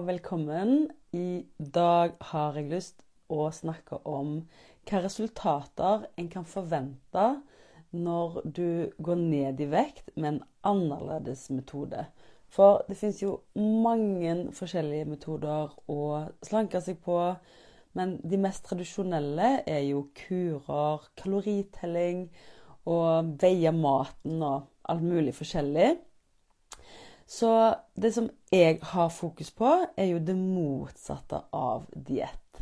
og velkommen. I dag har jeg lyst å snakke om hva resultater en kan forvente når du går ned i vekt med en annerledes metode. For det fins jo mange forskjellige metoder å slanke seg på. Men de mest tradisjonelle er jo kurer, kaloritelling og veie maten og alt mulig forskjellig. Så det som jeg har fokus på, er jo det motsatte av diett.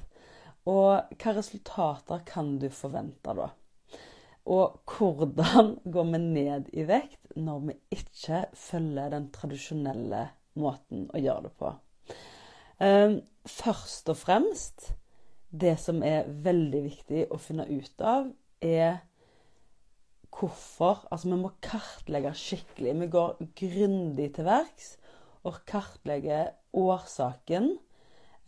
Og hva resultater kan du forvente da? Og hvordan går vi ned i vekt når vi ikke følger den tradisjonelle måten å gjøre det på? Ehm, først og fremst, det som er veldig viktig å finne ut av, er hvorfor. Altså, vi må kartlegge skikkelig. Vi går grundig til verks og kartlegger årsaken.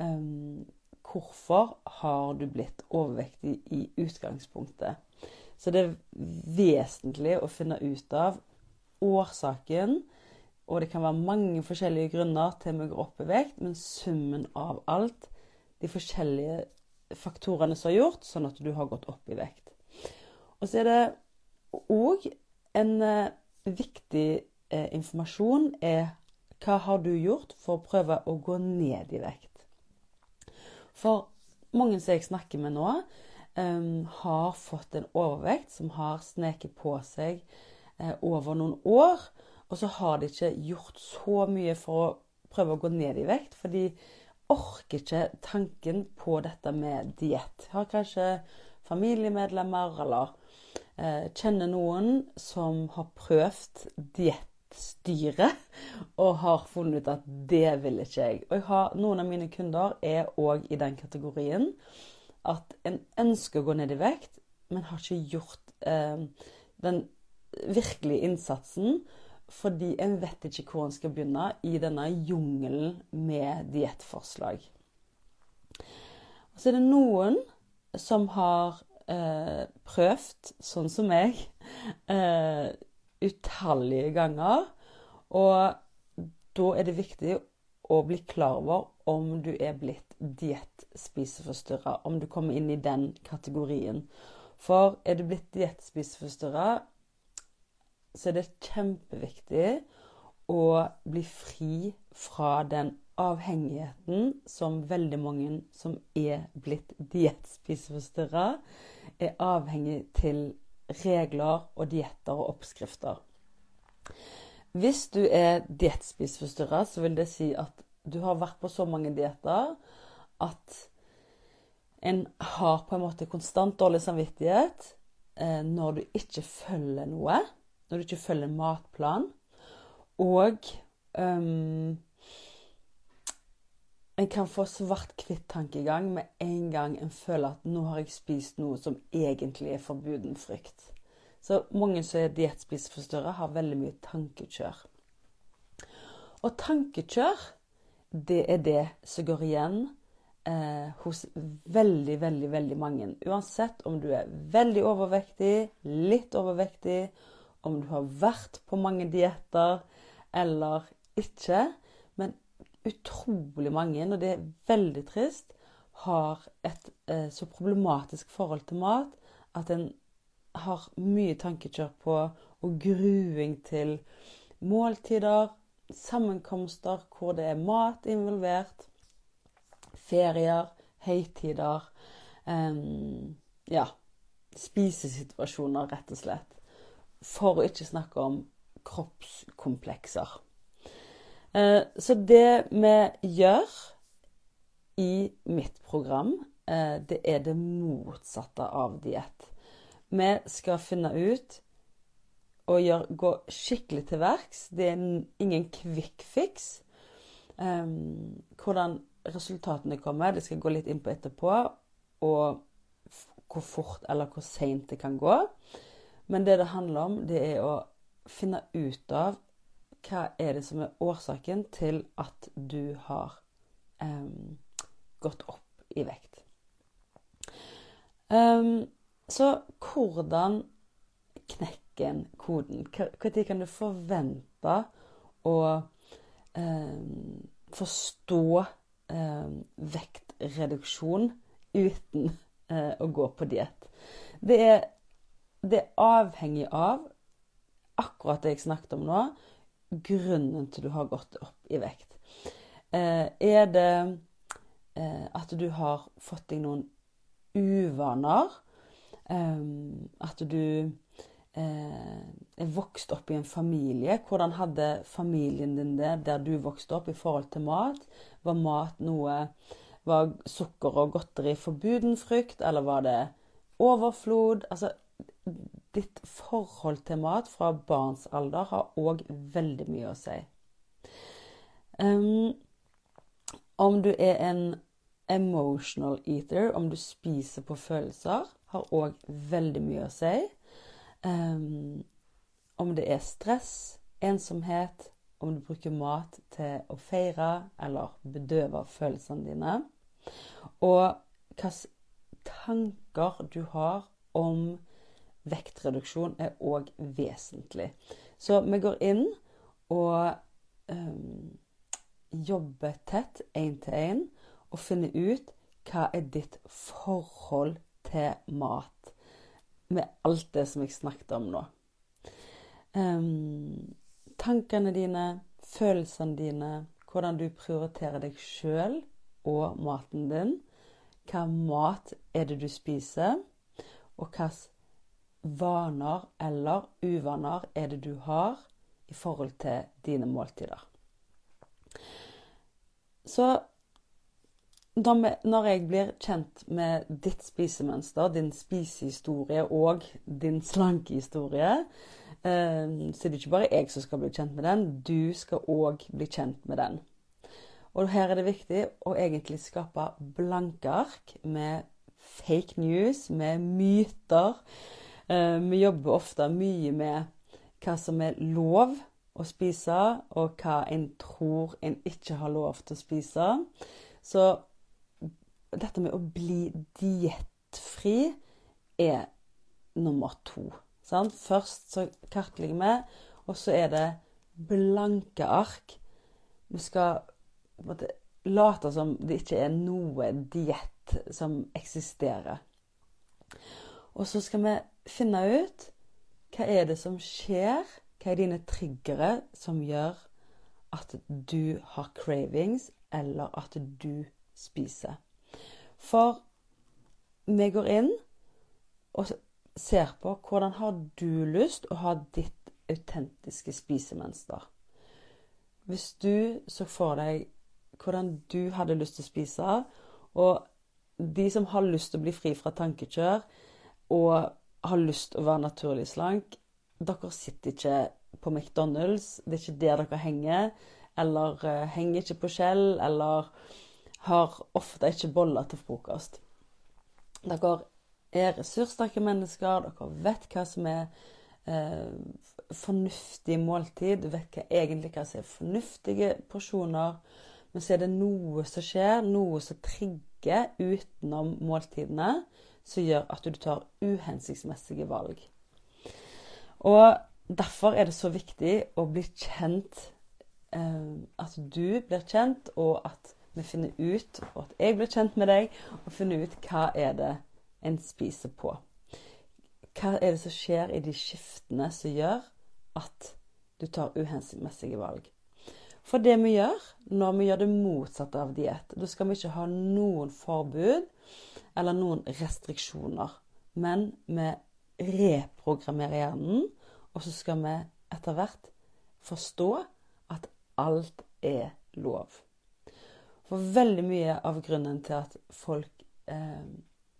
Um, hvorfor har du blitt overvektig i utgangspunktet? Så det er vesentlig å finne ut av årsaken. Og det kan være mange forskjellige grunner til vi går opp i vekt, men summen av alt, de forskjellige faktorene som har gjort, sånn at du har gått opp i vekt. Og så er det og en eh, viktig eh, informasjon er hva har du gjort for å prøve å gå ned i vekt? For mange som jeg snakker med nå, um, har fått en overvekt som har sneket på seg uh, over noen år. Og så har de ikke gjort så mye for å prøve å gå ned i vekt, for de orker ikke tanken på dette med diett. Har kanskje familiemedlemmer eller kjenner noen som har prøvd diettstyret og har funnet ut at det vil ikke jeg. Og jeg har, noen av mine kunder er òg i den kategorien at en ønsker å gå ned i vekt, men har ikke gjort eh, den virkelige innsatsen fordi en vet ikke hvor en skal begynne i denne jungelen med diettforslag. Så er det noen som har eh, prøvd, sånn som meg, eh, utallige ganger. Og da er det viktig å bli klar over om du er blitt diettspiseforstyrra, om du kommer inn i den kategorien. For er du blitt diettspiseforstyrra, så er det kjempeviktig å bli fri fra den avhengigheten som veldig mange som er blitt diettspiseforstyrra, er avhengig til regler og dietter og oppskrifter. Hvis du er diettspiseforstyrra, så vil det si at du har vært på så mange dietter at en har på en måte konstant dårlig samvittighet eh, når du ikke følger noe, når du ikke følger en matplan, og um, en kan få svart-hvitt-tankegang med en gang en føler at nå har jeg spist noe som egentlig er forbuden frykt. Så mange som er diettspiseforstyrra, har veldig mye tankekjør. Og tankekjør, det er det som går igjen eh, hos veldig, veldig, veldig mange. Uansett om du er veldig overvektig, litt overvektig, om du har vært på mange dietter eller ikke. Utrolig mange, og det er veldig trist, har et eh, så problematisk forhold til mat at en har mye tankekjør på og gruing til måltider, sammenkomster hvor det er mat involvert, ferier, høytider eh, Ja, spisesituasjoner, rett og slett. For å ikke snakke om kroppskomplekser. Eh, så det vi gjør i mitt program, eh, det er det motsatte av diett. Vi skal finne ut og gjøre, gå skikkelig til verks. Det er ingen quick fix. Um, hvordan resultatene kommer, det skal jeg gå litt inn på etterpå. Og hvor fort eller hvor seint det kan gå. Men det det handler om, det er å finne ut av hva er det som er årsaken til at du har um, gått opp i vekt. Um, så hvordan knekke en koden? Når kan du forvente å um, forstå vektreduksjon uten uh, å gå på diett. Det, det, er avhengig av akkurat det jeg snakket om nå, grunnen til du har gått opp i vekt. Eh, er det eh, at du har fått deg noen uvaner? Eh, at du er vokst opp i en familie. Hvordan hadde familien din det der du vokste opp i forhold til mat? Var mat noe Var sukker og godteri forbuden frukt, eller var det overflod? Altså, ditt forhold til mat fra barns alder har òg veldig mye å si. Um, om du er en emotional eater, om du spiser på følelser, har òg veldig mye å si. Um, om det er stress, ensomhet, om du bruker mat til å feire eller bedøve følelsene dine. Og hvilke tanker du har om vektreduksjon er òg vesentlig. Så vi går inn og um, jobber tett én til én og finner ut hva er ditt forhold til mat, med alt det som jeg snakket om nå. Um, tankene dine, følelsene dine, hvordan du prioriterer deg sjøl og maten din. Hva mat er det du spiser, og hvilke vaner eller uvaner er det du har i forhold til dine måltider. Så når jeg blir kjent med ditt spisemønster, din spisehistorie og din slankehistorie, så så er det ikke bare jeg som skal bli kjent med den, du skal òg bli kjent med den. Og her er det viktig å egentlig skape blanke ark med fake news, med myter, Eh, vi jobber ofte mye med hva som er lov å spise, og hva en tror en ikke har lov til å spise. Så dette med å bli diettfri er nummer to. Sant? Først så kartlegger vi, og så er det blanke ark. Vi skal måte, late som det ikke er noe diett som eksisterer. Og så skal vi finne ut hva er det som skjer, hva er dine triggere som gjør at du har cravings, eller at du spiser. For vi går inn og ser på hvordan har du lyst å ha ditt autentiske spisemønster. Hvis du så for deg hvordan du hadde lyst til å spise, og de som har lyst til å bli fri fra tankekjør, og har lyst til å være naturlig slank Dere sitter ikke på McDonald's. Det er ikke der dere henger. Eller uh, henger ikke på Skjell. Eller har ofte ikke boller til frokost. Dere er ressurssterke mennesker. Dere vet hva som er uh, fornuftig måltid. Du vet hva, egentlig hva som er fornuftige porsjoner. Men så er det noe som skjer, noe som trigger utenom måltidene som gjør at du tar uhensiktsmessige valg. Og derfor er det så viktig å bli kjent eh, At du blir kjent, og at vi finner ut, og at jeg blir kjent med deg, og finner ut hva er det en spiser på. Hva er det som skjer i de skiftene som gjør at du tar uhensiktsmessige valg? For det vi gjør når vi gjør det motsatte av diett, da skal vi ikke ha noen forbud eller noen restriksjoner. Men vi reprogrammerer hjernen, og så skal vi etter hvert forstå at alt er lov. For veldig mye av grunnen til at folk eh,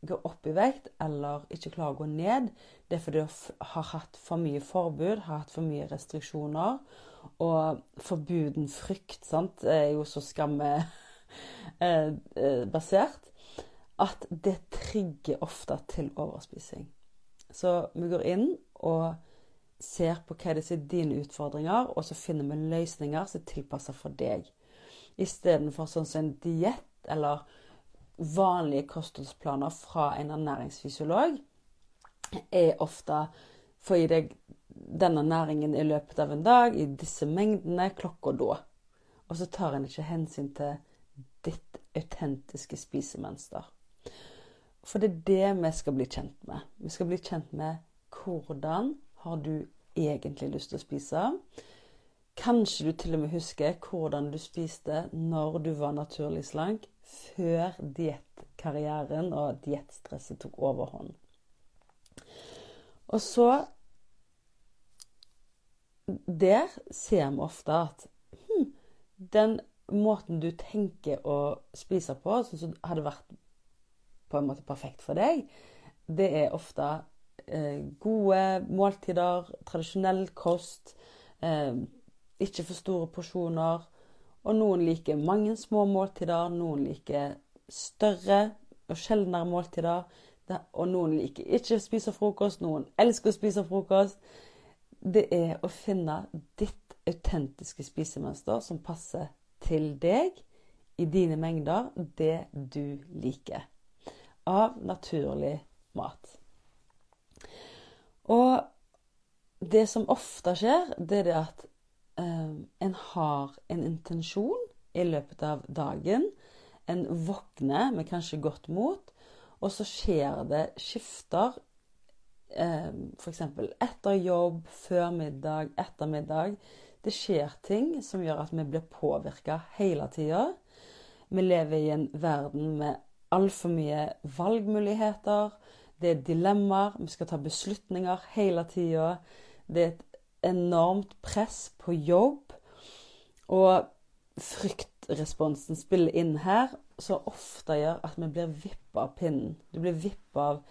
går opp i vekt eller ikke klarer å gå ned, det er fordi de har hatt for mye forbud, har hatt for mye restriksjoner. Og forbuden frykt sant, er jo så skammebasert. At det trigger ofte til overspising. Så vi går inn og ser på hva det er dine utfordringer, og så finner vi løsninger som er tilpassa for deg. Istedenfor sånn som en diett eller vanlige kostholdsplaner fra en ernæringsfysiolog er ofte få i deg denne næringen i løpet av en dag, i disse mengdene, klokka da. Og så tar en ikke hensyn til ditt autentiske spisemønster. For det er det vi skal bli kjent med. Vi skal bli kjent med hvordan har du egentlig lyst til å spise. Kanskje du til og med husker hvordan du spiste når du var naturlig slank, før diettkarrieren og diettstresset tok overhånd. Og så Der ser vi ofte at hm, den måten du tenker å spise på, som hadde vært på en måte perfekt for deg, det er ofte eh, gode måltider, tradisjonell kost, eh, ikke for store porsjoner. Og noen liker mange små måltider, noen liker større og sjeldnere måltider. Og noen liker ikke å spise frokost, noen elsker å spise frokost. Det er å finne ditt autentiske spisemønster som passer til deg i dine mengder, det du liker. Av naturlig mat. Og det som ofte skjer, det er det at eh, en har en intensjon i løpet av dagen. En våkner med kanskje godt mot, og så skjer det skifter. Eh, F.eks. etter jobb, før middag, etter middag. Det skjer ting som gjør at vi blir påvirka hele tida. Vi lever i en verden med altfor mye valgmuligheter. Det er dilemmaer. Vi skal ta beslutninger hele tida. Det er et enormt press på jobb. Og fryktresponsen spiller inn her, så ofte gjør at vi blir vippa av pinnen. Du blir vippa av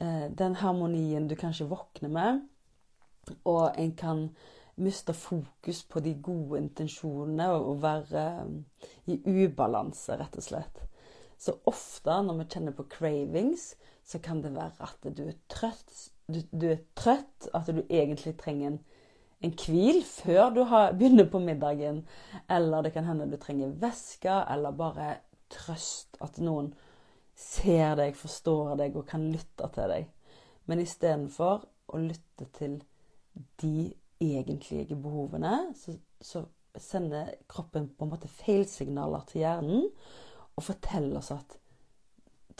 eh, den harmonien du kanskje våkner med, og en kan miste fokus på de gode intensjonene og være eh, i ubalanse, rett og slett. Så ofte når vi kjenner på cravings, så kan det være at du er trøtt, du, du er trøtt at du egentlig trenger en en hvil før du har, begynner på middagen. Eller det kan hende du trenger væske, eller bare trøst. At noen ser deg, forstår deg og kan lytte til deg. Men istedenfor å lytte til de egentlige behovene, så, så sender kroppen på en måte feilsignaler til hjernen og fortelle oss at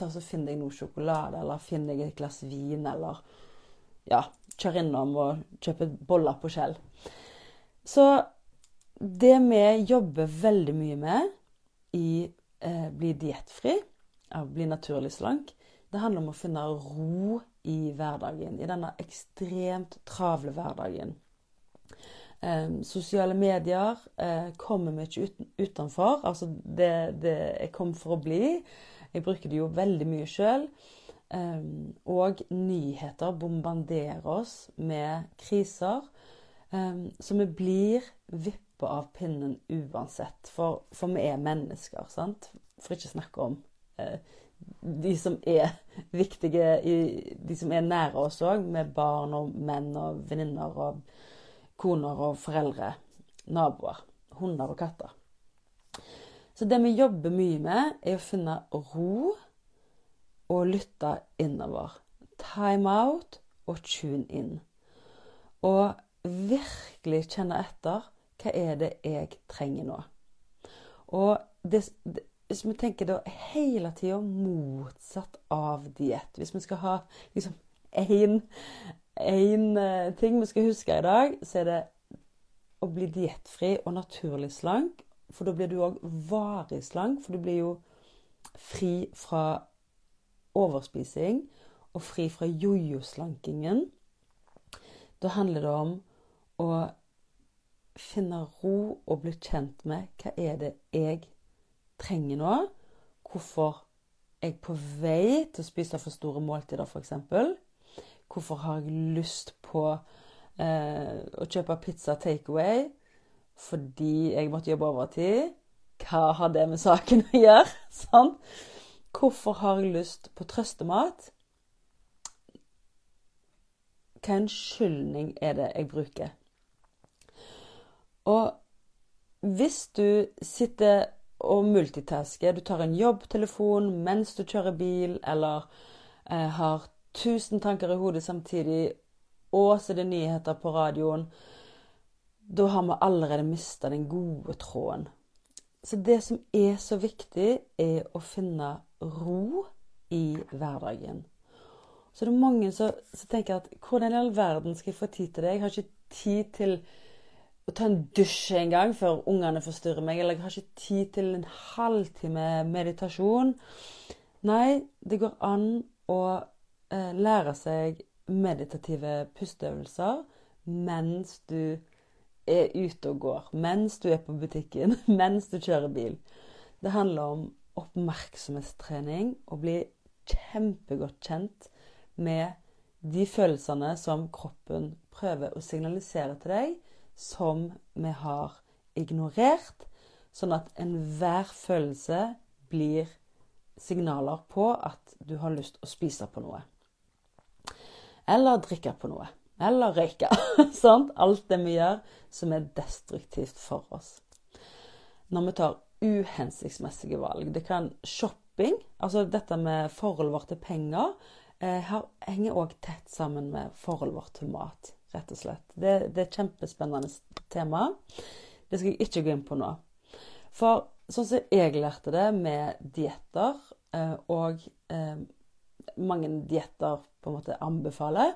ta så Finn deg noe sjokolade, eller finn deg et glass vin, eller ja, kjør innom og kjøpe boller på Skjell. Så det vi jobber veldig mye med i eh, Bli diettfri, bli naturlig slank, det handler om å finne ro i hverdagen. I denne ekstremt travle hverdagen. Eh, sosiale medier eh, kommer vi ikke uten, utenfor. Altså, det, det jeg kom for å bli. Jeg bruker det jo veldig mye sjøl. Um, og nyheter bombarderer oss med kriser. Um, så vi blir vippa av pinnen uansett. For, for, vi er mennesker, sant? For ikke snakke om uh, de som er viktige, i, de som er nære oss òg, med barn og menn og venninner og koner og foreldre. Naboer. Hunder og katter. Så det vi jobber mye med, er å finne ro og lytte innover. Time out og tune in. Og virkelig kjenne etter hva er det jeg trenger nå. Og det, det, hvis vi tenker da hele tida motsatt av diett Hvis vi skal ha liksom én eh, ting vi skal huske i dag, så er det å bli diettfri og naturlig slank. For da blir du òg varig slank, for du blir jo fri fra overspising og fri fra jojo-slankingen. Da handler det om å finne ro og bli kjent med hva er det jeg trenger nå. Hvorfor er jeg på vei til å spise for store måltider, f.eks. Hvorfor har jeg lyst på eh, å kjøpe pizza takeaway fordi jeg måtte jobbe overtid? Hva har det med saken å gjøre? Sånn. Hvorfor har jeg lyst på trøstemat? Hva unnskyldning er det jeg bruker? Og hvis du sitter og multitasker, du tar en jobbtelefon mens du kjører bil, eller eh, har tusen tanker i hodet samtidig, og så er det nyheter på radioen, da har vi allerede mista den gode tråden. så det som er så viktig, er å finne ro i hverdagen. Så det er mange som, som tenker at hvordan i all verden skal jeg få tid til det? Jeg har ikke tid til å ta en dusj en gang før ungene forstyrrer meg. Eller jeg har ikke tid til en halvtime meditasjon. Nei, det går an å lære seg meditative pusteøvelser mens du er ute og går, mens du er på butikken, mens du kjører bil. Det handler om oppmerksomhetstrening, og bli kjempegodt kjent med de følelsene som kroppen prøver å signalisere til deg, som vi har ignorert, sånn at enhver følelse blir signaler på at du har lyst å spise på noe. Eller drikke på noe. Eller røyke. sant? Alt det vi gjør som er destruktivt for oss. Når vi tar uhensiktsmessige valg. Det kan shopping, altså dette med forholdet vårt til penger, eh, henger òg tett sammen med forholdet vårt til mat, rett og slett. Det, det er et kjempespennende tema. Det skal jeg ikke gå inn på nå. For sånn som jeg lærte det med dietter, eh, og eh, mange dietter på en måte anbefaler,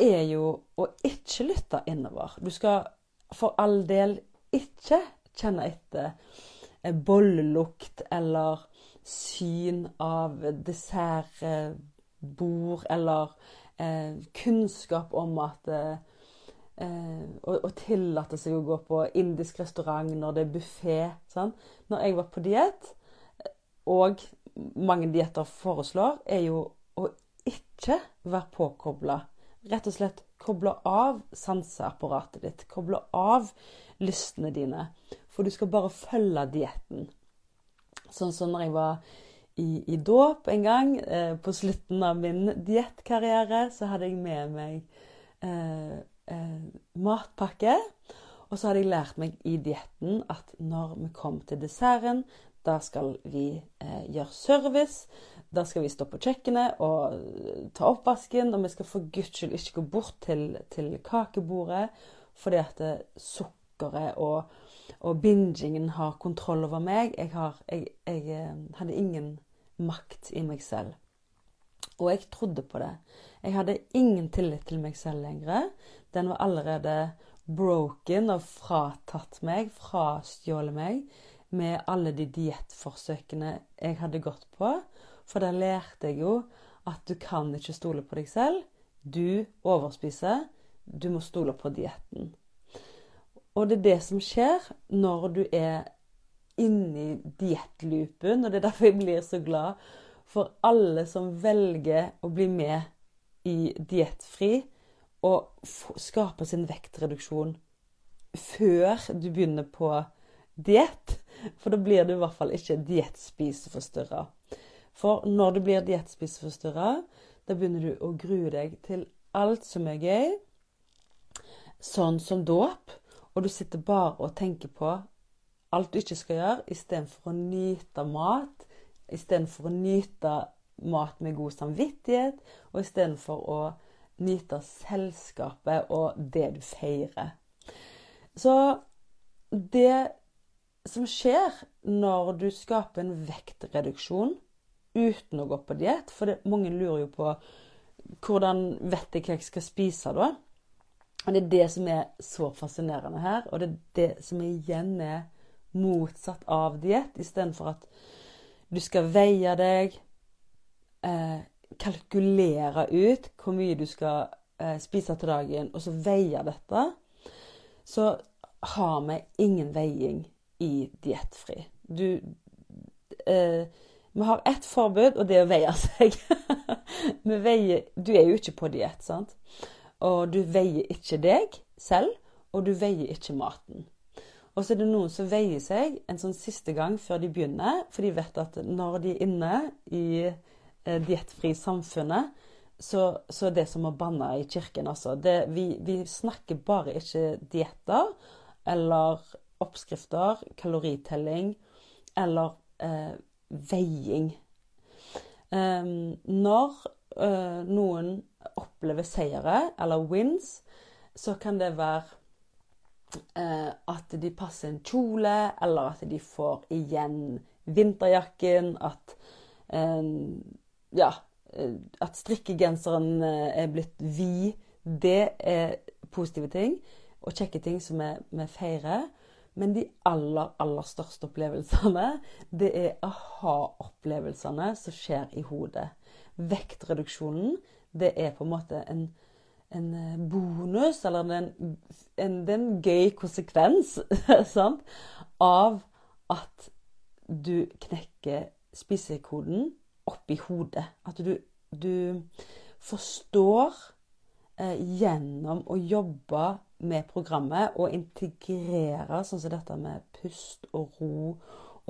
er jo å ikke lytte innover. Du skal for all del ikke kjenne etter bollelukt eller syn av dessertbord eller eh, kunnskap om at eh, å, å, tillate seg å gå på indisk restaurant når det er buffé. Sånn. Når jeg var på diett, og mange dietter foreslår, er jo å ikke være påkobla rett og slett koble av sanseapparatet ditt. Koble av lystene dine. For du skal bare følge dietten. Sånn som når jeg var i, i dåp en gang, eh, på slutten av min diettkarriere, så hadde jeg med meg eh, eh, matpakke. Og så hadde jeg lært meg i dietten at når vi kom til desserten, da skal vi eh, gjøre service. Da skal vi stå på kjøkkenet og eh, ta oppvasken. Og vi skal for guds skyld ikke gå bort til, til kakebordet fordi at eh, sukkeret og, og bingingen har kontroll over meg. Jeg, har, jeg, jeg, eh, hadde ingen makt i meg selv. Og jeg trodde på det. Jeg hadde ingen tillit til meg selv lenger. Den var allerede broken og fratatt meg, frastjålet meg med alle de diettforsøkene jeg hadde gått på. For der lærte jeg jo at du kan ikke stole på deg selv. Du overspiser. Du må stole på dietten. Og det er det som skjer når du er inni diettloopen, og det er derfor jeg blir så glad for alle som velger å bli med i Diettfri og skape sin vektreduksjon før du begynner på diett. For da blir du i hvert fall ikke diettspiseforstyrra. For når du blir diettspiseforstyrra, da begynner du å grue deg til alt som er gøy, sånn som dåp, og du sitter bare og tenker på alt du ikke skal gjøre, istedenfor å nyte mat, istedenfor å nyte mat med god samvittighet, og istedenfor å nyte selskapet og det du feirer. Så det som skjer når du skaper en vektreduksjon uten å gå på diett. For det, mange lurer jo på hvordan vet jeg hva jeg skal spise da? Og Det er det som er så fascinerende her, og det er det som igjen er motsatt av diett. Istedenfor at du skal veie deg, eh, kalkulere ut hvor mye du skal eh, spise til dagen, og så veie dette, så har vi ingen veiing i Diettfri. Du eh, Vi har ett forbud, og det er å veie seg. vi veier, du er jo ikke på diett, sant? Og du veier ikke deg selv, og du veier ikke maten. Og så er det noen som veier seg en sånn siste gang før de begynner, for de vet at når de er inne i eh, diettfri samfunnet, så, så det som å banne i kirken, altså. Det, vi, vi snakker bare ikke dietter eller oppskrifter, kaloritelling eller eh, veiing. Um, når uh, noen opplever seire, eller wins, så kan det være uh, at de passer en kjole, eller at de får igjen vinterjakken, at eh, Ja, at strikkegenseren er blitt vid. Det er positive ting og kjekke ting som vi feirer. Men de aller, aller største opplevelsene, det er aha-opplevelsene som skjer i hodet. Vektreduksjonen, det er på en måte en, en eh, bonus, eller en, en, en gøy konsekvens, sant, av at du knekker spisekoden oppi hodet. At du, du forstår gjennom å jobbe med programmet og integrere sånn som dette med pust og ro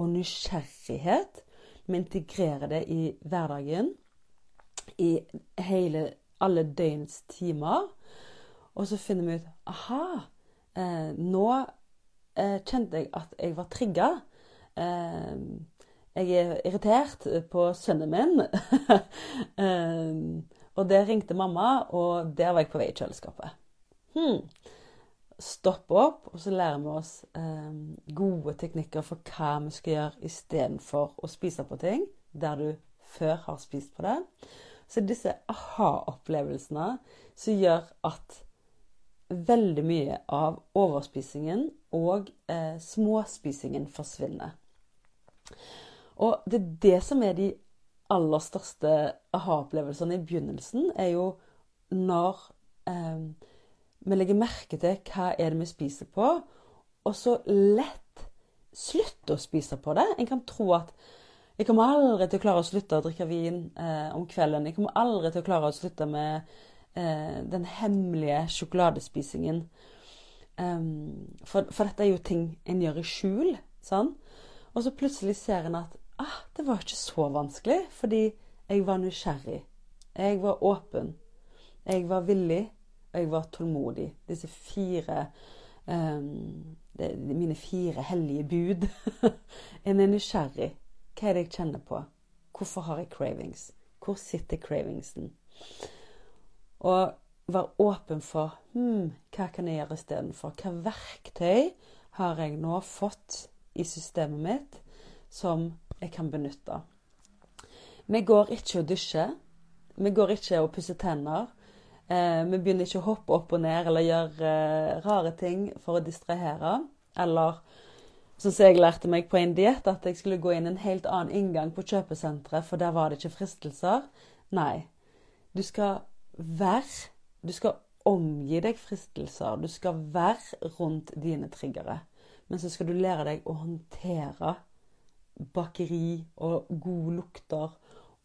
og nysgjerrighet. Vi integrerer det i hverdagen, i hele, alle døgnets timer. Og så finner vi ut aha, eh, nå eh, kjente jeg at jeg var trigga. Eh, jeg er irritert på sønnen min. og der ringte mamma, og der var jeg på vei i kjøleskapet. Hmm stoppe opp, og så lærer vi oss eh, gode teknikker for hva vi skal gjøre istedenfor å spise på ting der du før har spist på det. Så disse aha-opplevelsene som gjør at veldig mye av overspisingen og eh, småspisingen forsvinner. Og det er det som er de aller største aha-opplevelsene i begynnelsen, er jo når eh, vi legger merke til hva er det vi spiser på, og så lett slutte å spise på det. En kan tro at jeg kommer aldri til å klare å slutte å drikke vin eh, om kvelden. Jeg kommer aldri til å klare å slutte med eh, den hemmelige sjokoladespisingen. Um, for, for, dette er jo ting en gjør i skjul. Sånn? Og så plutselig ser en at ah, det var ikke så vanskelig, fordi jeg var nysgjerrig. Jeg var åpen. Jeg var villig og jeg var tålmodig. Disse fire um, det, Mine fire hellige bud. en er nysgjerrig. Hva er det jeg kjenner på? Hvorfor har jeg cravings? Hvor sitter cravingsen? Og være åpen for hmm, hva kan jeg gjøre istedenfor? Hva verktøy har jeg nå fått i systemet mitt som jeg kan benytte? Vi går ikke og dusjer. Vi går ikke og pusser tenner. Eh, vi begynner ikke å hoppe opp og ned eller gjøre eh, rare ting for å distrahere. Eller som jeg lærte meg på en diett, at jeg skulle gå inn en helt annen inngang på kjøpesenteret, for der var det ikke fristelser. Nei. Du skal være Du skal omgi deg fristelser. Du skal være rundt dine triggere. Men så skal du lære deg å håndtere bakeri og gode lukter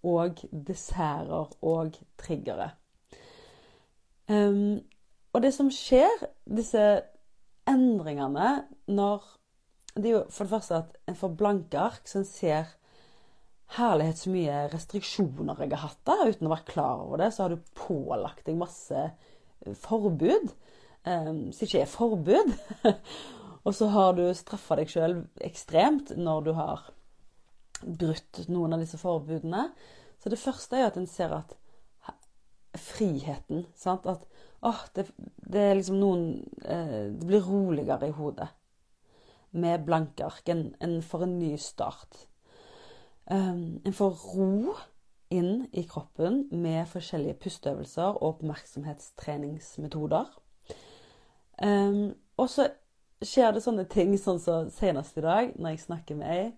og desserter og triggere. Um, og det som skjer, disse endringene, når Det er jo for det første at en får blanke ark, så en ser herlighet så mye restriksjoner jeg har hatt da, uten å være klar over det. Så har du pålagt deg masse forbud um, som ikke er forbud. og så har du straffa deg sjøl ekstremt når du har brutt noen av disse forbudene. Så det første er at en ser at friheten. Sant? At åh, det, det, er liksom noen eh, Det blir roligere i hodet med blanke ark. En, en får en ny start. Um, en får ro inn i kroppen med forskjellige pusteøvelser og oppmerksomhetstreningsmetoder. Um, og så skjer det sånne ting sånn som senest i dag, når jeg snakker med ei,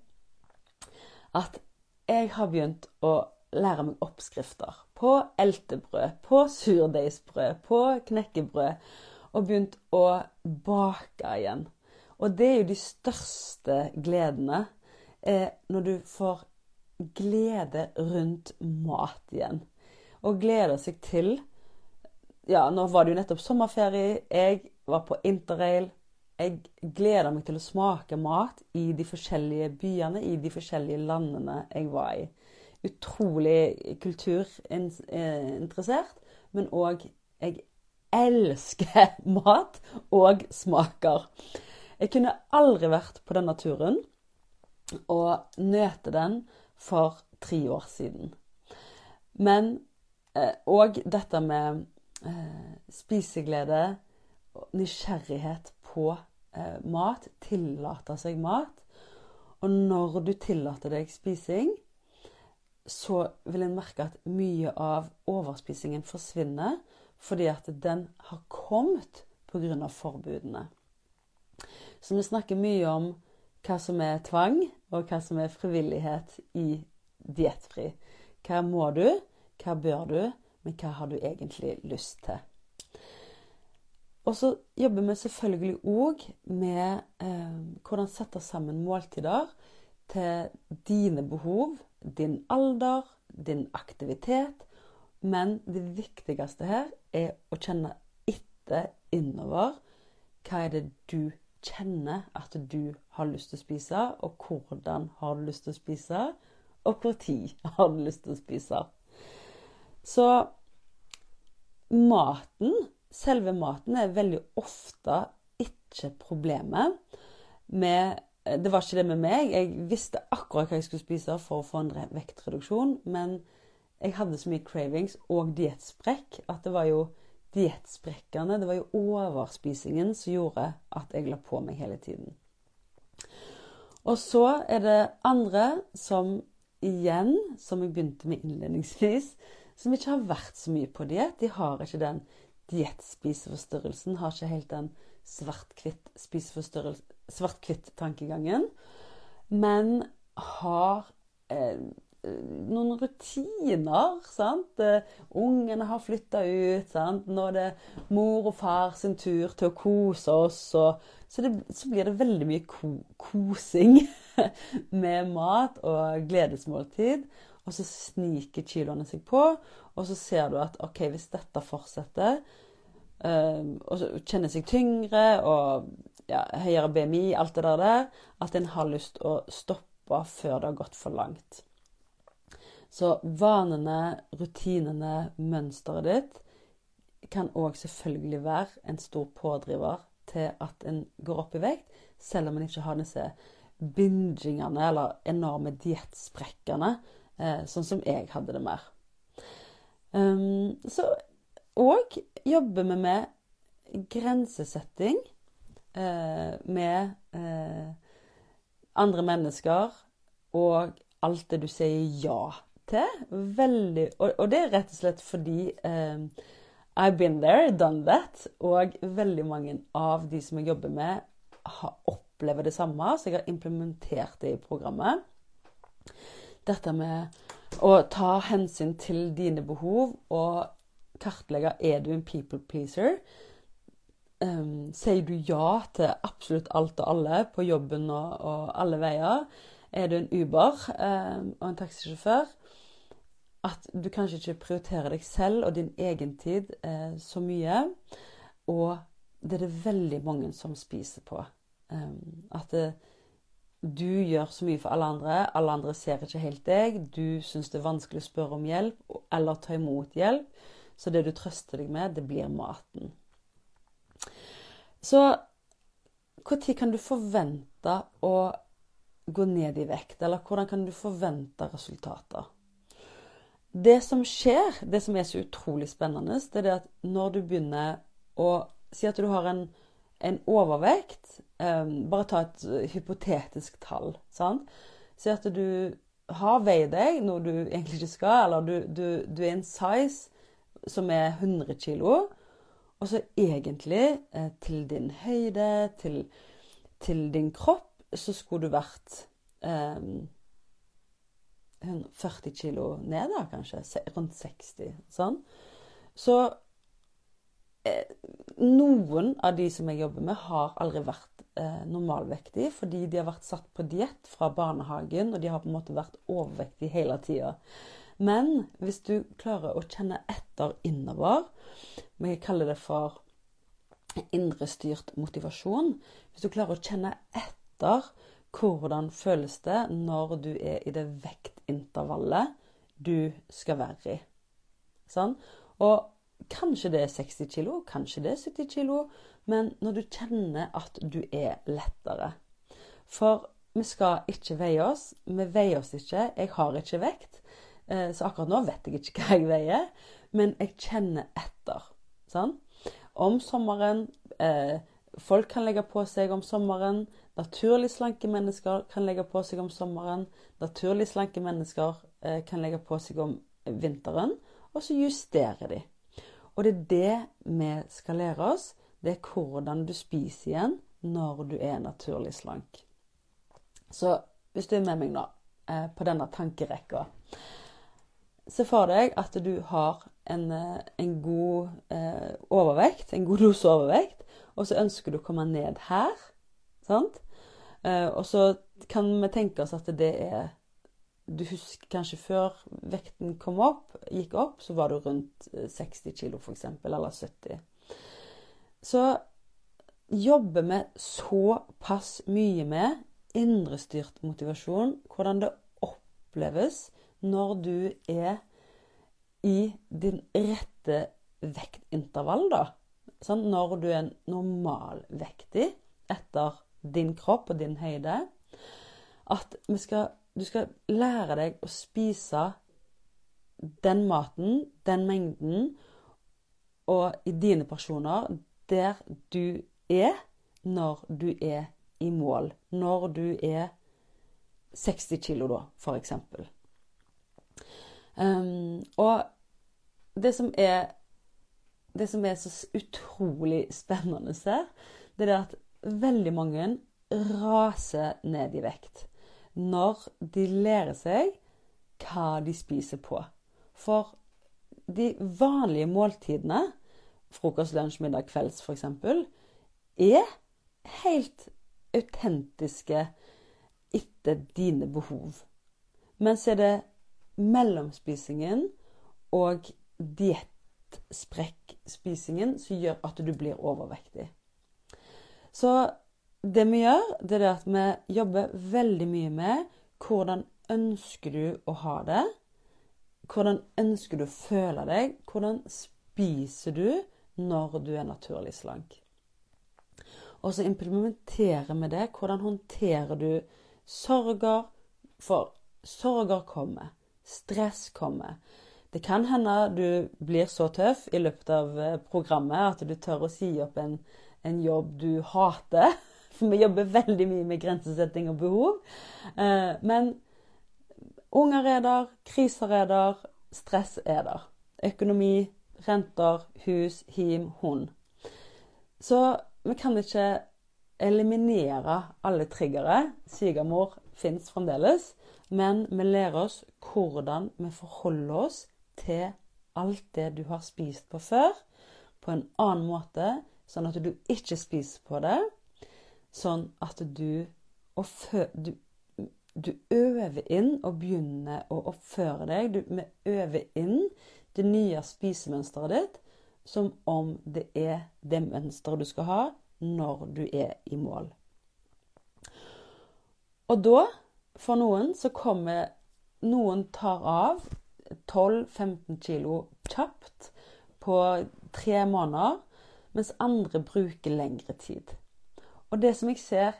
at jeg har begynt å lære meg oppskrifter på eltebrød, på surdeigsbrød, på knekkebrød, og begynt å bake igjen. Og det er jo de største gledene eh, når du får glede rundt mat igjen. Og gleder seg til Ja, nå var det jo nettopp sommerferie. Jeg var på interrail. Jeg gleder meg til å smake mat i de forskjellige byene, i de forskjellige landene jeg var i utrolig kulturinteressert, men òg jeg elsker mat og smaker. Jeg kunne aldri vært på denne turen og nøte den for tre år siden. Men òg eh, dette med eh, spiseglede og nysgjerrighet på eh, mat, tillate seg mat. Og når du tillater deg spising, så vil en merke at mye av overspisingen forsvinner fordi at den har kommet pga. forbudene. Så vi snakker mye om hva som er tvang, og hva som er frivillighet i diettfri. Hva må du, hva bør du, men hva har du egentlig lyst til? Og så jobber vi selvfølgelig òg med eh, hvordan sette sammen måltider til dine behov, din alder, din aktivitet. Men det viktigste her er å kjenne etter innover. Hva er det du kjenner at du har lyst til å spise, og hvordan har du lyst til å spise, og når har du lyst til å spise. Så maten selve maten er veldig ofte ikke problemet. Med, det var ikke det med meg. Jeg visste akkurat hva jeg skulle spise for å få en vektreduksjon. Men jeg hadde så mye cravings og diettsprekk at det var jo diettsprekkene, det var jo overspisingen som gjorde at jeg la på meg hele tiden. Og så er det andre som igjen, som jeg begynte med innledningsvis, som ikke har vært så mye på diett. De har ikke den diettspiseforstyrrelsen har ikke helt den svart-hvitt-tankegangen, men har eh, noen rutiner. sant? Eh, ungene har flytta ut. sant? Nå er det mor og far sin tur til å kose oss. Og, så, det, så, blir det veldig mye ko kosing med mat og gledesmåltid. Og så sniker kiloene seg på, og så ser du at OK, hvis dette fortsetter, um, og så kjenner seg tyngre og ja, høyere BMI, alt det der, der, at en har lyst å stoppe før det har gått for langt. Så vanene, rutinene, mønsteret ditt kan òg selvfølgelig være en stor pådriver til at en går opp i vekt, selv om en ikke har disse bingingene eller enorme diettsprekkene sånn som jeg hadde det mer. Um, så Og jobber vi med grensesetting eh, med eh, andre mennesker og alt det du sier ja til. Veldig, og, det er rett og slett fordi eh, I've been there, done that. Og veldig mange av de som jeg jobber med, har, opplever det samme, så jeg har implementert det i programmet dette med å ta hensyn til dine behov og kartlegge er du en people pleaser. Um, sier du ja til absolutt alt og alle på jobben og, og alle veier? Er du en Uber um, og en taxisjåfør? At du kanskje ikke prioriterer deg selv og din egen tid uh, så mye. Og det er det veldig mange som spiser på. Um, at det, du gjør så mye for alle andre, alle andre ser ikke helt deg. Du syns det er vanskelig å spørre om hjelp eller ta imot hjelp. Så det du trøster deg med, det blir maten. Så når kan du forvente å gå ned i vekt? Eller hvordan kan du forvente resultater? Det som skjer, det som er så utrolig spennende, det er at når du begynner å Si at du har en en overvekt um, Bare ta et hypotetisk tall. Sant? Si at du har veid deg, noe du egentlig ikke skal, eller du, du, du er en size som er 100 kilo, og så egentlig, eh, til din høyde, til, til, din kropp, så skulle du vært eh, 40 kilo ned, da, kanskje. Rundt 60. Sånn. Så Eh, noen av de som jeg jobber med, har aldri vært eh, normalvektige fordi de har vært satt på diett fra barnehagen, og de har på en måte vært overvektige hele tida. Men hvis du klarer å kjenne etter innover jeg kaller det for indrestyrt motivasjon. Hvis du klarer å kjenne etter hvordan føles det når du er i det vektintervallet du skal være i. Sånn? Og Kanskje det er 60 kilo, kanskje det er 70 kilo, men når du kjenner at du er lettere. For vi skal ikke veie oss. Vi veier oss ikke. Jeg har ikke vekt, eh, så akkurat nå vet jeg ikke hva jeg veier, men jeg kjenner etter. Sånn? Om sommeren, eh, folk kan legge på seg om sommeren. Naturlig slanke mennesker kan legge på seg om sommeren. Naturlig slanke mennesker eh, kan legge på seg om vinteren. Og så justerer de. Og det er det vi skal lære oss. Det er hvordan du spiser igjen når du er naturlig slank. Så hvis du er med meg nå eh, på denne tankerekka Se for deg at du har en, eh, en god eh, overvekt, en god dose overvekt, og så ønsker du å komme ned her. Sant? Og så kan vi tenke oss at det er Du husker kanskje før vekten kom opp, gikk opp, så var du rundt 60 kg f.eks., eller 70. Så jobber vi såpass mye med indrestyrt motivasjon, hvordan det oppleves når du er i din rette vektintervall, da. Sånn, når du er normalvektig etter din kropp og din høyde. At vi skal, du skal lære deg å spise den maten, den mengden, og i dine personer der du er når du er i mål. Når du er 60 kilo, da, for eksempel. Um, og det som er det som er så utrolig spennende her, det er at veldig mange raser ned i vekt når de lærer seg hva de spiser på. For de vanlige måltidene, frokost, lunsj, middag, kvelds f.eks., er helt autentiske etter dine behov. Mens er det mellomspisingen og diettsprekkspisingen som gjør at du blir overvektig. Så det vi gjør, det er at vi jobber veldig mye med hvordan ønsker du å ha det? Hvordan ønsker du å føle deg? Hvordan spiser du når du er naturlig slank? Og så implementerer vi det. Hvordan håndterer du sorger? For sorger kommer. Stress kommer. Det kan hende du blir så tøff i løpet av eh, programmet at du tør å si opp en, en jobb du hater. For vi jobber veldig mye med grensesetting og behov. Eh, men unger er der, kriser er der, stress er der. Økonomi, renter, hus, him, hund. Så vi kan ikke eliminere alle triggere. Svigermor fins fremdeles. Men vi lærer oss hvordan vi forholder oss til alt det du har spist på før, på en annen måte, sånn at du ikke spiser på det. Sånn at du, du, du øver inn og begynner å oppføre deg. Du, øver inn det nye spisemønsteret ditt som om det er det mønsteret du skal ha når du er i mål. Og da for noen så kommer Noen tar av 12-15 kilo kjapt på tre måneder, mens andre bruker lengre tid. Og det som jeg ser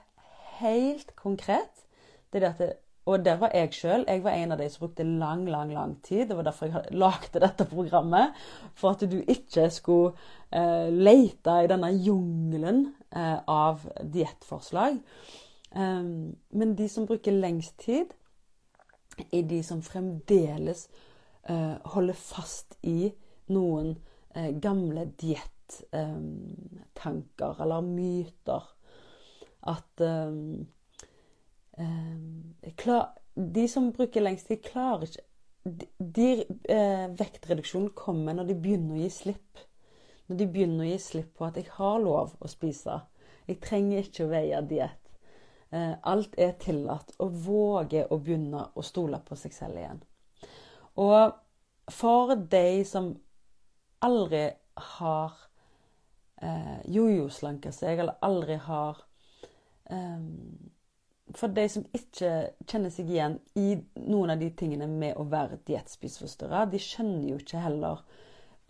helt konkret, det er at det, og der var jeg sjøl. Jeg var en av de som brukte lang, lang lang tid. Det var derfor jeg lagde dette programmet. For at du ikke skulle eh, lete i denne jungelen eh, av diettforslag. Um, men de som bruker lengst tid, er de som fremdeles uh, holder fast i noen uh, gamle diettanker um, eller myter. At um, klar, De som bruker lengst tid, klarer ikke de, de uh, Vektreduksjonen kommer når de begynner å gi slipp. Når de begynner å gi slipp på at 'jeg har lov å spise'. Jeg trenger ikke å veie diett. Eh, alt er tillatt. Og våge å begynne å stole på seg selv igjen. Og for de som aldri har eh, jojo-slanka seg, eller aldri har eh, For de som ikke kjenner seg igjen i noen av de tingene med å være diettspiseforstyrra, de skjønner jo ikke heller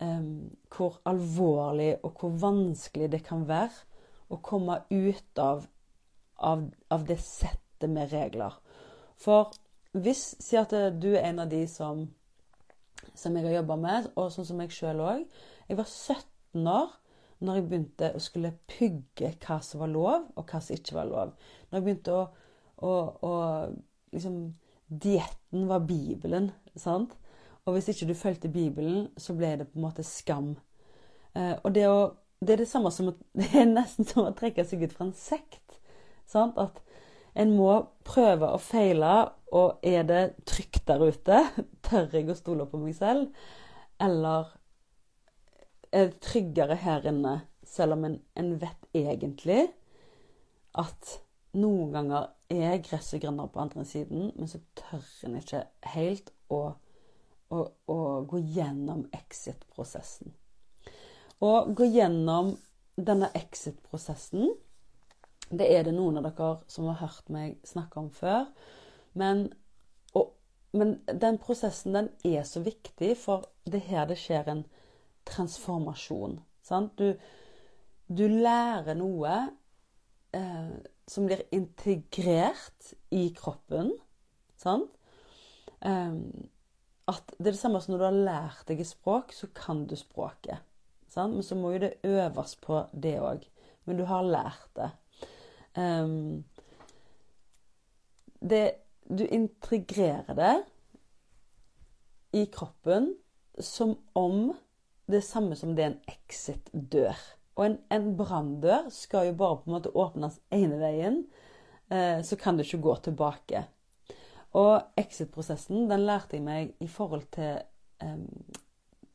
um, hvor alvorlig og hvor vanskelig det kan være å komme ut av av, av det settet med regler. For hvis Si at du er en av de som, som jeg har jobba med, og sånn som jeg sjøl òg. Jeg var 17 år når jeg begynte å skulle pugge hva som var lov, og hva som ikke var lov. Når jeg begynte å, å, å liksom Dietten var Bibelen, sant? Og hvis ikke du fulgte Bibelen, så ble det på en måte skam. Eh, og det, å, det, er det samme som Det er nesten som å trekke seg ut fra en sekt. Sant? At en må prøve og feile, og er det trygt der ute? Tør jeg å stole på meg selv? Eller er tryggere her inne, selv om en, en vet egentlig at noen ganger er gresset grønnere på andre siden, men så tør en ikke helt å, å, å gå gjennom exit-prosessen. Å gå gjennom denne exit-prosessen, det er det noen av dere som har hørt meg snakke om før. Men, og, men den prosessen den er så viktig, for det er her det skjer en transformasjon. Du, du, lærer noe eh, som blir integrert i kroppen. Sant? Eh, at det er det samme som når du har lært deg et språk, så kan du språket. Sant? Men så må jo det øves på det òg. Men du har lært det. Um, det du integrerer det i kroppen som om det samme som det er en exit-dør. Og en, en branndør skal jo bare på en måte åpnes ene veien, eh, så kan du ikke gå tilbake. Og exit-prosessen den lærte jeg meg i forhold til eh,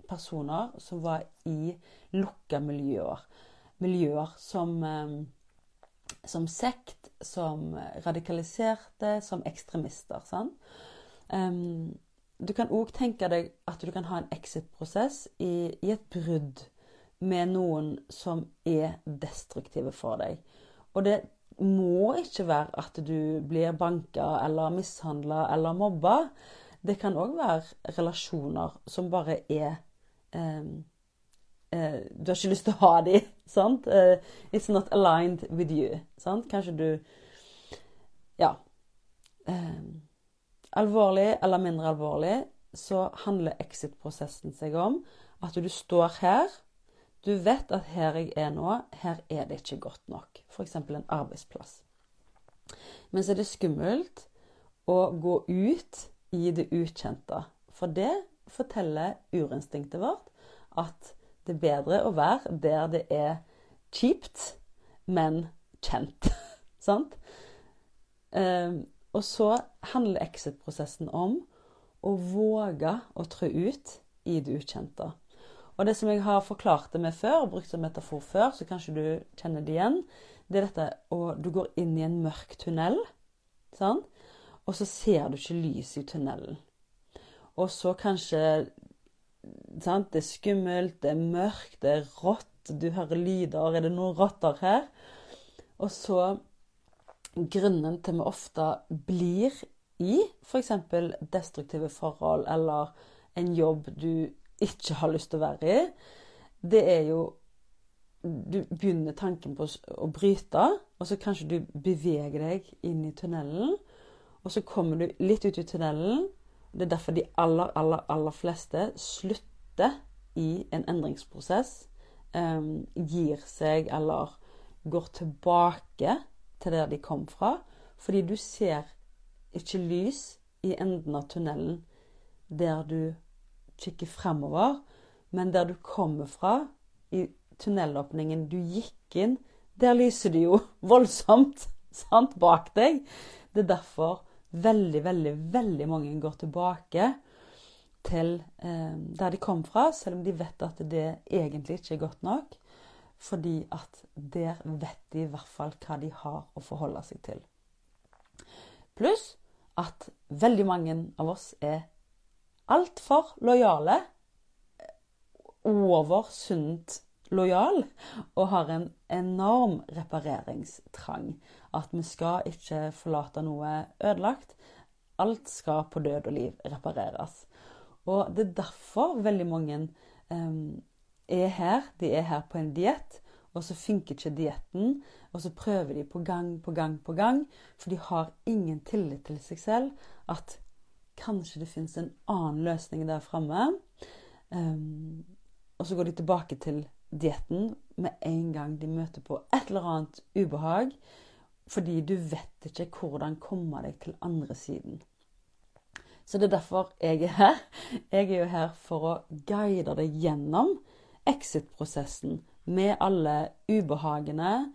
personer som var i lukka miljøer. Miljøer som, eh, som sekt, som radikaliserte, som ekstremister. Sant? Um, du kan òg tenke deg at du kan ha en exit-prosess i, i, et brudd med noen som er destruktive for deg. Og det må ikke være at du blir banka eller mishandla eller mobba. Det kan òg være relasjoner som bare er eh, eh, Du har ikke lyst til å ha dem, sant? Uh, it's not aligned with you. Sant? Kanskje du Ja. Um, alvorlig eller mindre alvorlig, så handler exit-prosessen seg om at du står her. Du vet at her jeg er nå, her er det ikke godt nok. F.eks. en arbeidsplass. Men så er det skummelt å gå ut i det ukjente. For det forteller urinstinktet vårt at det er bedre å være der det er kjipt, men kjent. Sant? Og så handler exit-prosessen om å våge å trø ut i det ukjente. Og det som jeg har forklart det med før, og brukt som metafor før, så kanskje du kjenner det igjen, det er dette at Du går inn i en mørk tunnel, sant? og så ser du ikke lys i tunnelen. Og så kanskje sant? Det er skummelt, det er mørkt, det er rått, du hører lyder. Er det noen rotter her? Og så grunnen til vi ofte blir i f.eks. destruktive forhold eller en jobb du ikke har lyst til å være i, det er jo Du begynner tanken på å bryte, og så kanskje du beveger deg inn i tunnelen. Og så kommer du litt ut i tunnelen. Det er derfor de aller, aller, aller fleste slutter i en endringsprosess. Um, gir seg eller går tilbake til der de kom fra. Fordi du ser ikke lys i enden av tunnelen der du kikker fremover, men der du kommer fra, i tunnelåpningen du gikk inn, der lyser det jo voldsomt sant, bak deg. Det er derfor veldig, veldig, veldig mange går tilbake til eh, der de kom fra, selv om de vet at det egentlig ikke er godt nok. Fordi at der vet de i hvert fall hva de har å forholde seg til. Pluss at veldig mange av oss er altfor lojale. Over sunt lojal. Og har en enorm repareringstrang. At vi skal ikke forlate noe ødelagt. Alt skal på død og liv repareres. Og det er derfor veldig mange um, er her. De er her på en diett, og så funker ikke dietten. Og så prøver de på gang på gang på gang, for de har ingen tillit til seg selv. At kanskje det fins en annen løsning der framme. Um, og så går de tilbake til dietten med en gang de møter på et eller annet ubehag, fordi du vet ikke hvordan komme deg til andre siden. Så det er derfor jeg er her. Jeg er jo her for å guide deg gjennom exit-prosessen med alle ubehagene,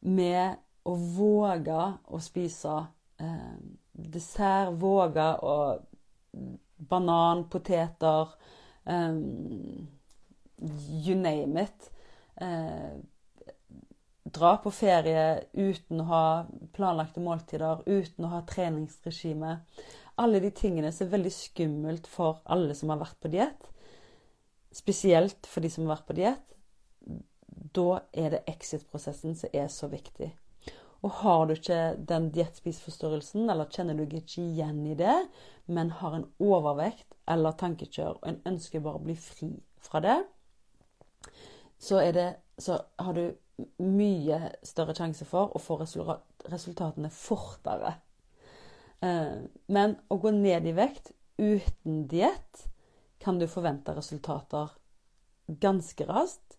med å våge å spise eh, dessert, våge å Banan, poteter um, You name it. Eh, dra på ferie uten å ha planlagte måltider, uten å ha treningsregime. Alle de tingene som er veldig skummelt for alle som har vært på diett. Spesielt for de som har vært på diett. Da er det exit-prosessen som er så viktig. Og har du ikke den diettspiseforstyrrelsen, eller kjenner du ikke igjen i det, men har en overvekt eller tankekjør og en ønsker bare å bli fri fra det, så, det, så har du mye større sjanse for å få resultatene fortere. Eh, men å gå ned i vekt uten diett kan du forvente resultater ganske raskt.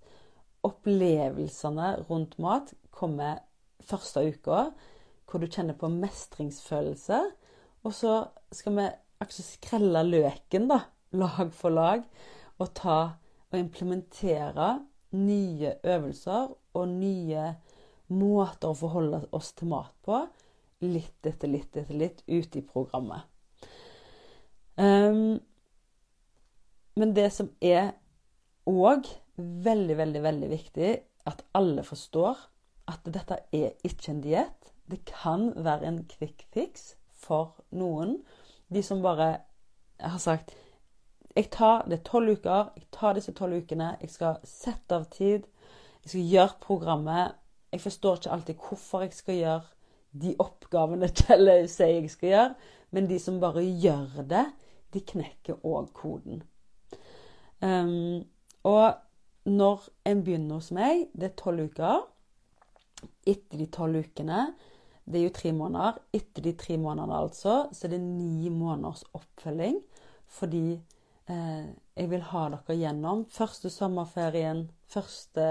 Opplevelsene rundt mat kommer første uka, hvor du kjenner på mestringsfølelse. Og så skal vi altså skrelle løken, da, lag for lag, og ta og implementere nye øvelser og nye måter å forholde oss til mat på, litt etter litt etter litt, ute i programmet. Um, men det som er òg veldig, veldig, veldig viktig, at alle forstår at dette er ikke en diett. Det kan være en quick fix for noen. De som bare har sagt jeg tar, Det tolv uker. Jeg tar disse tolv ukene. Jeg skal sette av tid. Jeg skal gjøre programmet. Jeg forstår ikke alltid hvorfor jeg skal gjøre de oppgavene Kjell sier jeg skal gjøre, men de som bare gjør det, de knekker òg koden. Um, og når en begynner hos meg, det er tolv uker Etter de tolv ukene, det er jo tre måneder, etter de tre månedene altså, så er det ni måneders oppfølging. Fordi eh, jeg vil ha dere gjennom første sommerferien, første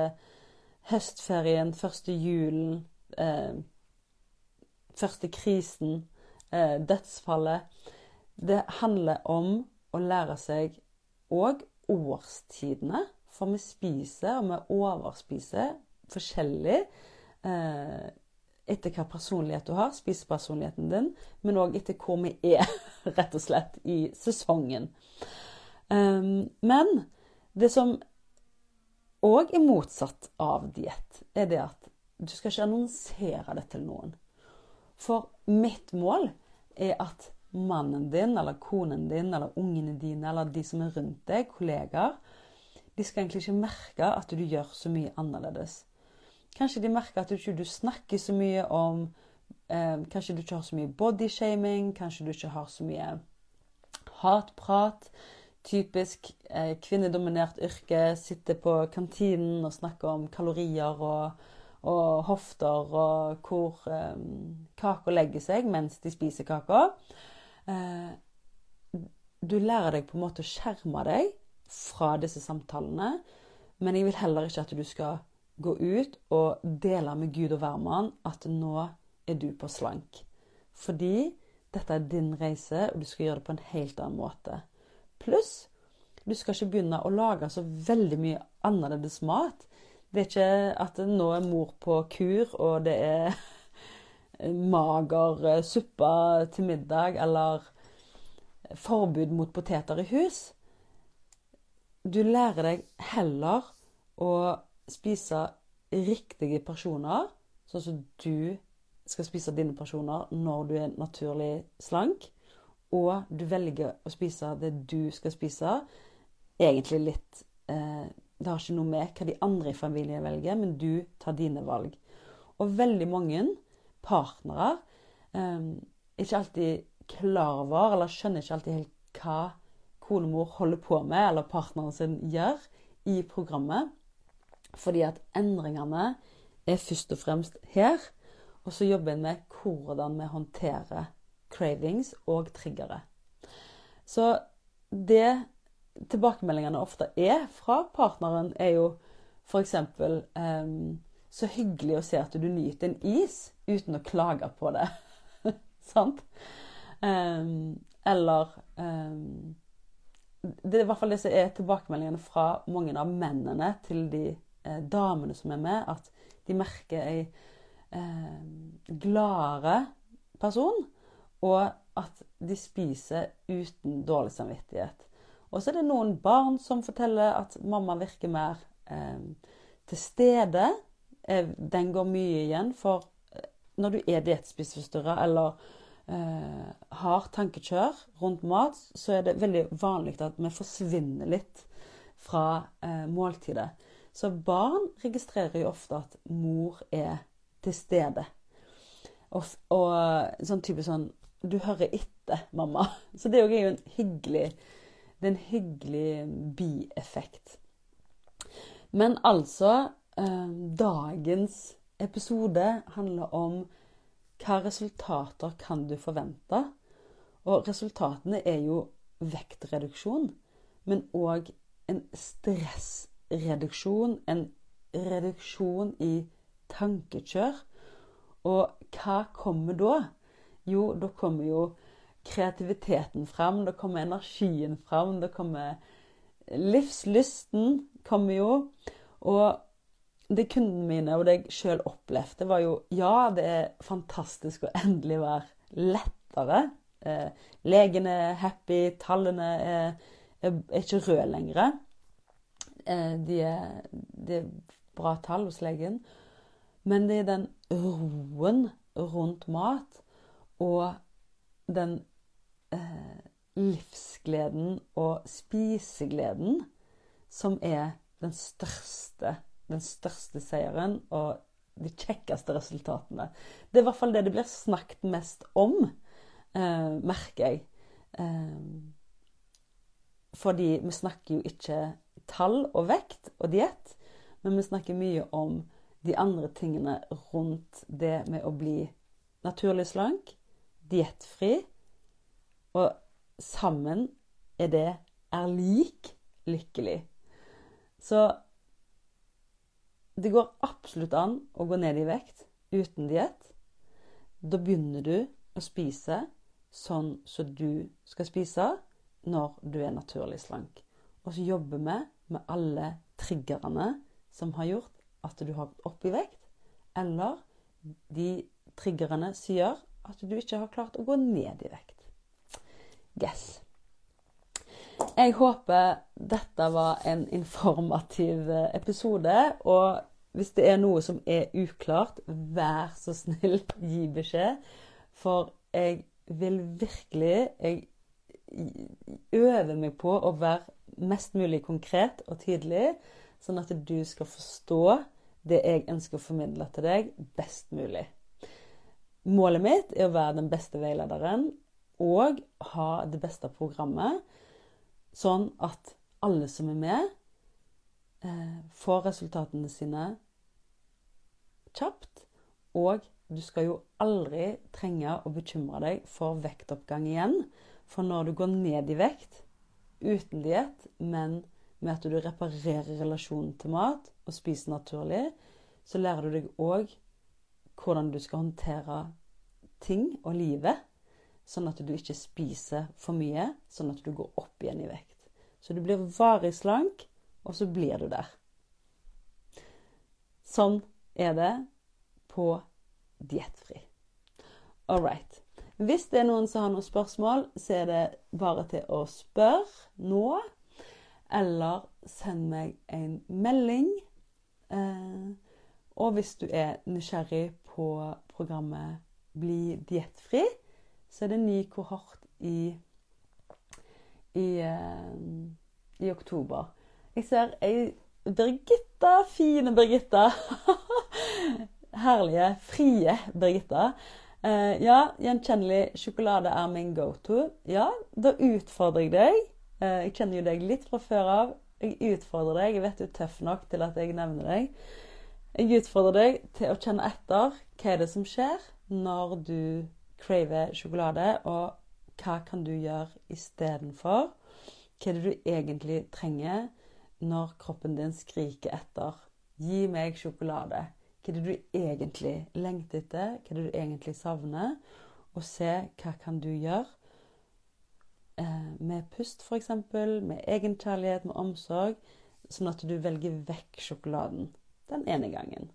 høstferien, første julen, eh, første krisen, eh, dødsfallet. Det handler om å lære seg òg årstidene. For vi spiser, og vi overspiser forskjellig eh, etter hva personlighet du har, spisepersonligheten din, men òg etter hvor vi er, rett og slett, i sesongen. Um, men det som òg er motsatt av diett, er det at du skal ikke annonsere det til noen. For mitt mål er at mannen din eller konen din eller ungene dine eller de som er rundt deg, kollegaer, de skal egentlig ikke merke at du gjør så mye annerledes. Kanskje de merker at du ikke snakker så mye om eh, Kanskje du ikke har så mye bodyshaming, kanskje du ikke har så mye hatprat typisk eh, kvinnedominert yrke. Sitter på kantinen og snakker om kalorier og, og hofter og hvor eh, kaka legger seg mens de spiser kaka. Eh, du lærer deg på en måte å skjerme deg fra disse samtalene. Men jeg vil heller ikke at du skal gå ut og dele med Gud og hvermann at nå er du på slank. Fordi dette er din reise, og du skal gjøre det på en helt annen måte. Pluss du skal ikke begynne å lage så veldig mye annerledes mat. Det er ikke at nå er mor på kur, og det er mager eh, suppe til middag, eller forbud mot poteter i hus. Du lærer deg heller å spise riktige personer, sånn som du skal spise dine personer når du er naturlig slank og du velger å spise det du skal spise, egentlig litt eh, Det har ikke noe med hva de andre i familien velger, men du tar dine valg. Og veldig mange partnere eh, er ikke alltid klar over, eller skjønner ikke alltid helt hva konemor holder på med, eller partneren sin gjør, i programmet. Fordi at endringene er først og fremst her. Og så jobber en med hvordan vi håndterer cravings og triggere. Så det tilbakemeldingene ofte er fra partneren, er jo eksempel um, Så hyggelig å se at du nyter en is uten å klage på det. Sant? Um, eller um, Det er i hvert fall det som er tilbakemeldingene fra mange av mennene til de eh, damene som er med, at de merker ei eh, gladere person, og at de spiser uten dårlig samvittighet. Og så er det noen barn som forteller at mamma virker mer eh, til stede. Eh, den går mye igjen, for når du er diettspiseforstyrra eller eh, har tankekjør rundt mat, så er det veldig vanlig at vi forsvinner litt fra eh, måltidet. Så barn registrerer jo ofte at mor er til stede. Og, og sånn type sånn Du hører etter, mamma. Så det er jo en hyggelig Det er en hyggelig bieffekt. Men altså eh, Dagens episode handler om hva resultater kan du forvente? Og resultatene er jo vektreduksjon, men òg en stressreduksjon. En reduksjon i tankekjør. Og hva kommer da? Jo, da kommer jo kreativiteten fram, da kommer energien fram, da kommer livslysten kommer jo. Og det kundene mine og det jeg sjøl opplevde, var jo Ja, det er fantastisk å endelig være lettere. Eh, legen er happy, tallene er, er, er ikke røde lenger. Eh, de er, de er bra tall hos legen. Men det er den roen rundt mat og den eh, livsgleden og spisegleden som er den største den største seieren og de kjekkeste resultatene. Det er i hvert fall det det blir snakket mest om, eh, merker jeg. Eh, fordi vi snakker jo ikke tall og vekt og diett, men vi snakker mye om de andre tingene rundt det med å bli naturlig slank, diettfri, og sammen er det er lik lykkelig. Så det går absolutt an å gå ned i vekt uten diett. Da begynner du å spise sånn som du skal spise når du er naturlig slank. Og så jobber vi med alle triggerne som har gjort at du har gått opp i vekt, eller de triggerne som gjør at du ikke har klart å gå ned i vekt. Yes. Jeg håper dette var en informativ eh, episode. Og hvis det er noe som er uklart, vær så snill, gi beskjed. For jeg vil virkelig Jeg øver meg på å være mest mulig konkret og tydelig, sånn at du skal forstå det jeg ønsker å formidle til deg, best mulig. Målet mitt er å være den beste veilederen og ha det beste programmet Sånn at alle som er med, eh, får resultatene sine kjapt. Og du skal jo aldri trenge å bekymre deg for vektoppgang igjen. For når du går ned i vekt uten diett, men med at du reparerer relasjonen til mat og spiser naturlig, så lærer du deg òg hvordan du skal håndtere ting og livet sånn at du ikke spiser for mye, sånn at du går opp igjen i vekt. Så du blir varig slank, og så blir du der. Sånn er det på diettfri. All right. Hvis det er noen som har noen spørsmål, så er det bare til å spørre nå. Eller send meg en melding. Eh, og hvis du er nysgjerrig på programmet Bli diettfri, så er det ny kohort i, i, uh, i oktober. Jeg ser ei Birgitta, fine Birgitta. Herlige, frie Birgitta. Uh, ja, gjenkjennelig sjokolade er min go to. Ja, da utfordrer jeg deg. Uh, jeg kjenner jo deg litt fra før av. Jeg utfordrer deg. Jeg vet du er tøff nok til at jeg nevner deg. Jeg utfordrer deg til å kjenne etter hva er det som skjer når du craver sjokolade, og hva kan du gjøre istedenfor? Hva er det du egentlig trenger når kroppen din skriker etter Gi meg sjokolade. Hva er det du egentlig lengter etter? Hva er det du egentlig savner? Og se hva kan du gjøre eh, med pust, f.eks., med egenkjærlighet, med omsorg, sånn at du velger vekk sjokoladen den ene gangen.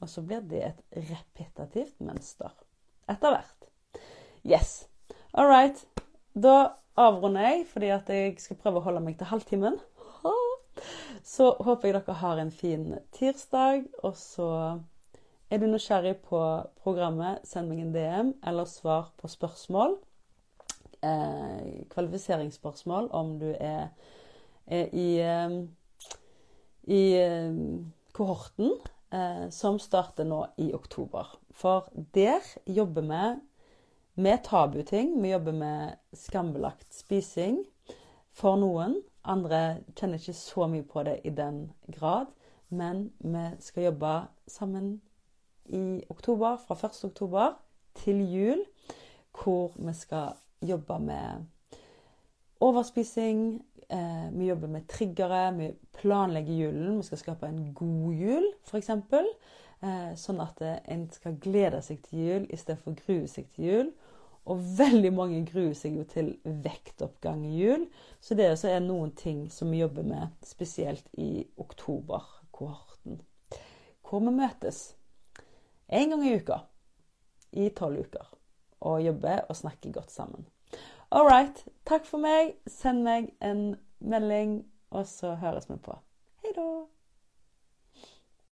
Og så blir det et repetitivt mønster etter hvert. Yes. All right. Da avrunder jeg, fordi at jeg skal prøve å holde meg til halvtimen. Så håper jeg dere har en fin tirsdag. Og så er du nysgjerrig på programmet, send meg en DM eller svar på spørsmål. Eh, kvalifiseringsspørsmål om du er, er i, eh, i eh, kohorten som starter nå i oktober. For der jobber vi med tabuting. Vi jobber med skambelagt spising for noen. Andre kjenner ikke så mye på det i den grad. Men vi skal jobbe sammen i oktober, fra 1. oktober til jul, hvor vi skal jobbe med overspising, Eh, vi jobber med triggere, vi planlegger julen. Vi skal skape en god jul, f.eks. Eh, sånn at en skal glede seg til jul istedenfor grue seg til jul. Og veldig mange gruer seg jo til vektoppgang i jul. Så det er noen ting som vi jobber med, spesielt i oktober-kohorten. Hvor vi møtes én gang i uka i tolv uker og jobber og snakker godt sammen. All right. Takk for meg. Send meg en melding, og så høres vi på.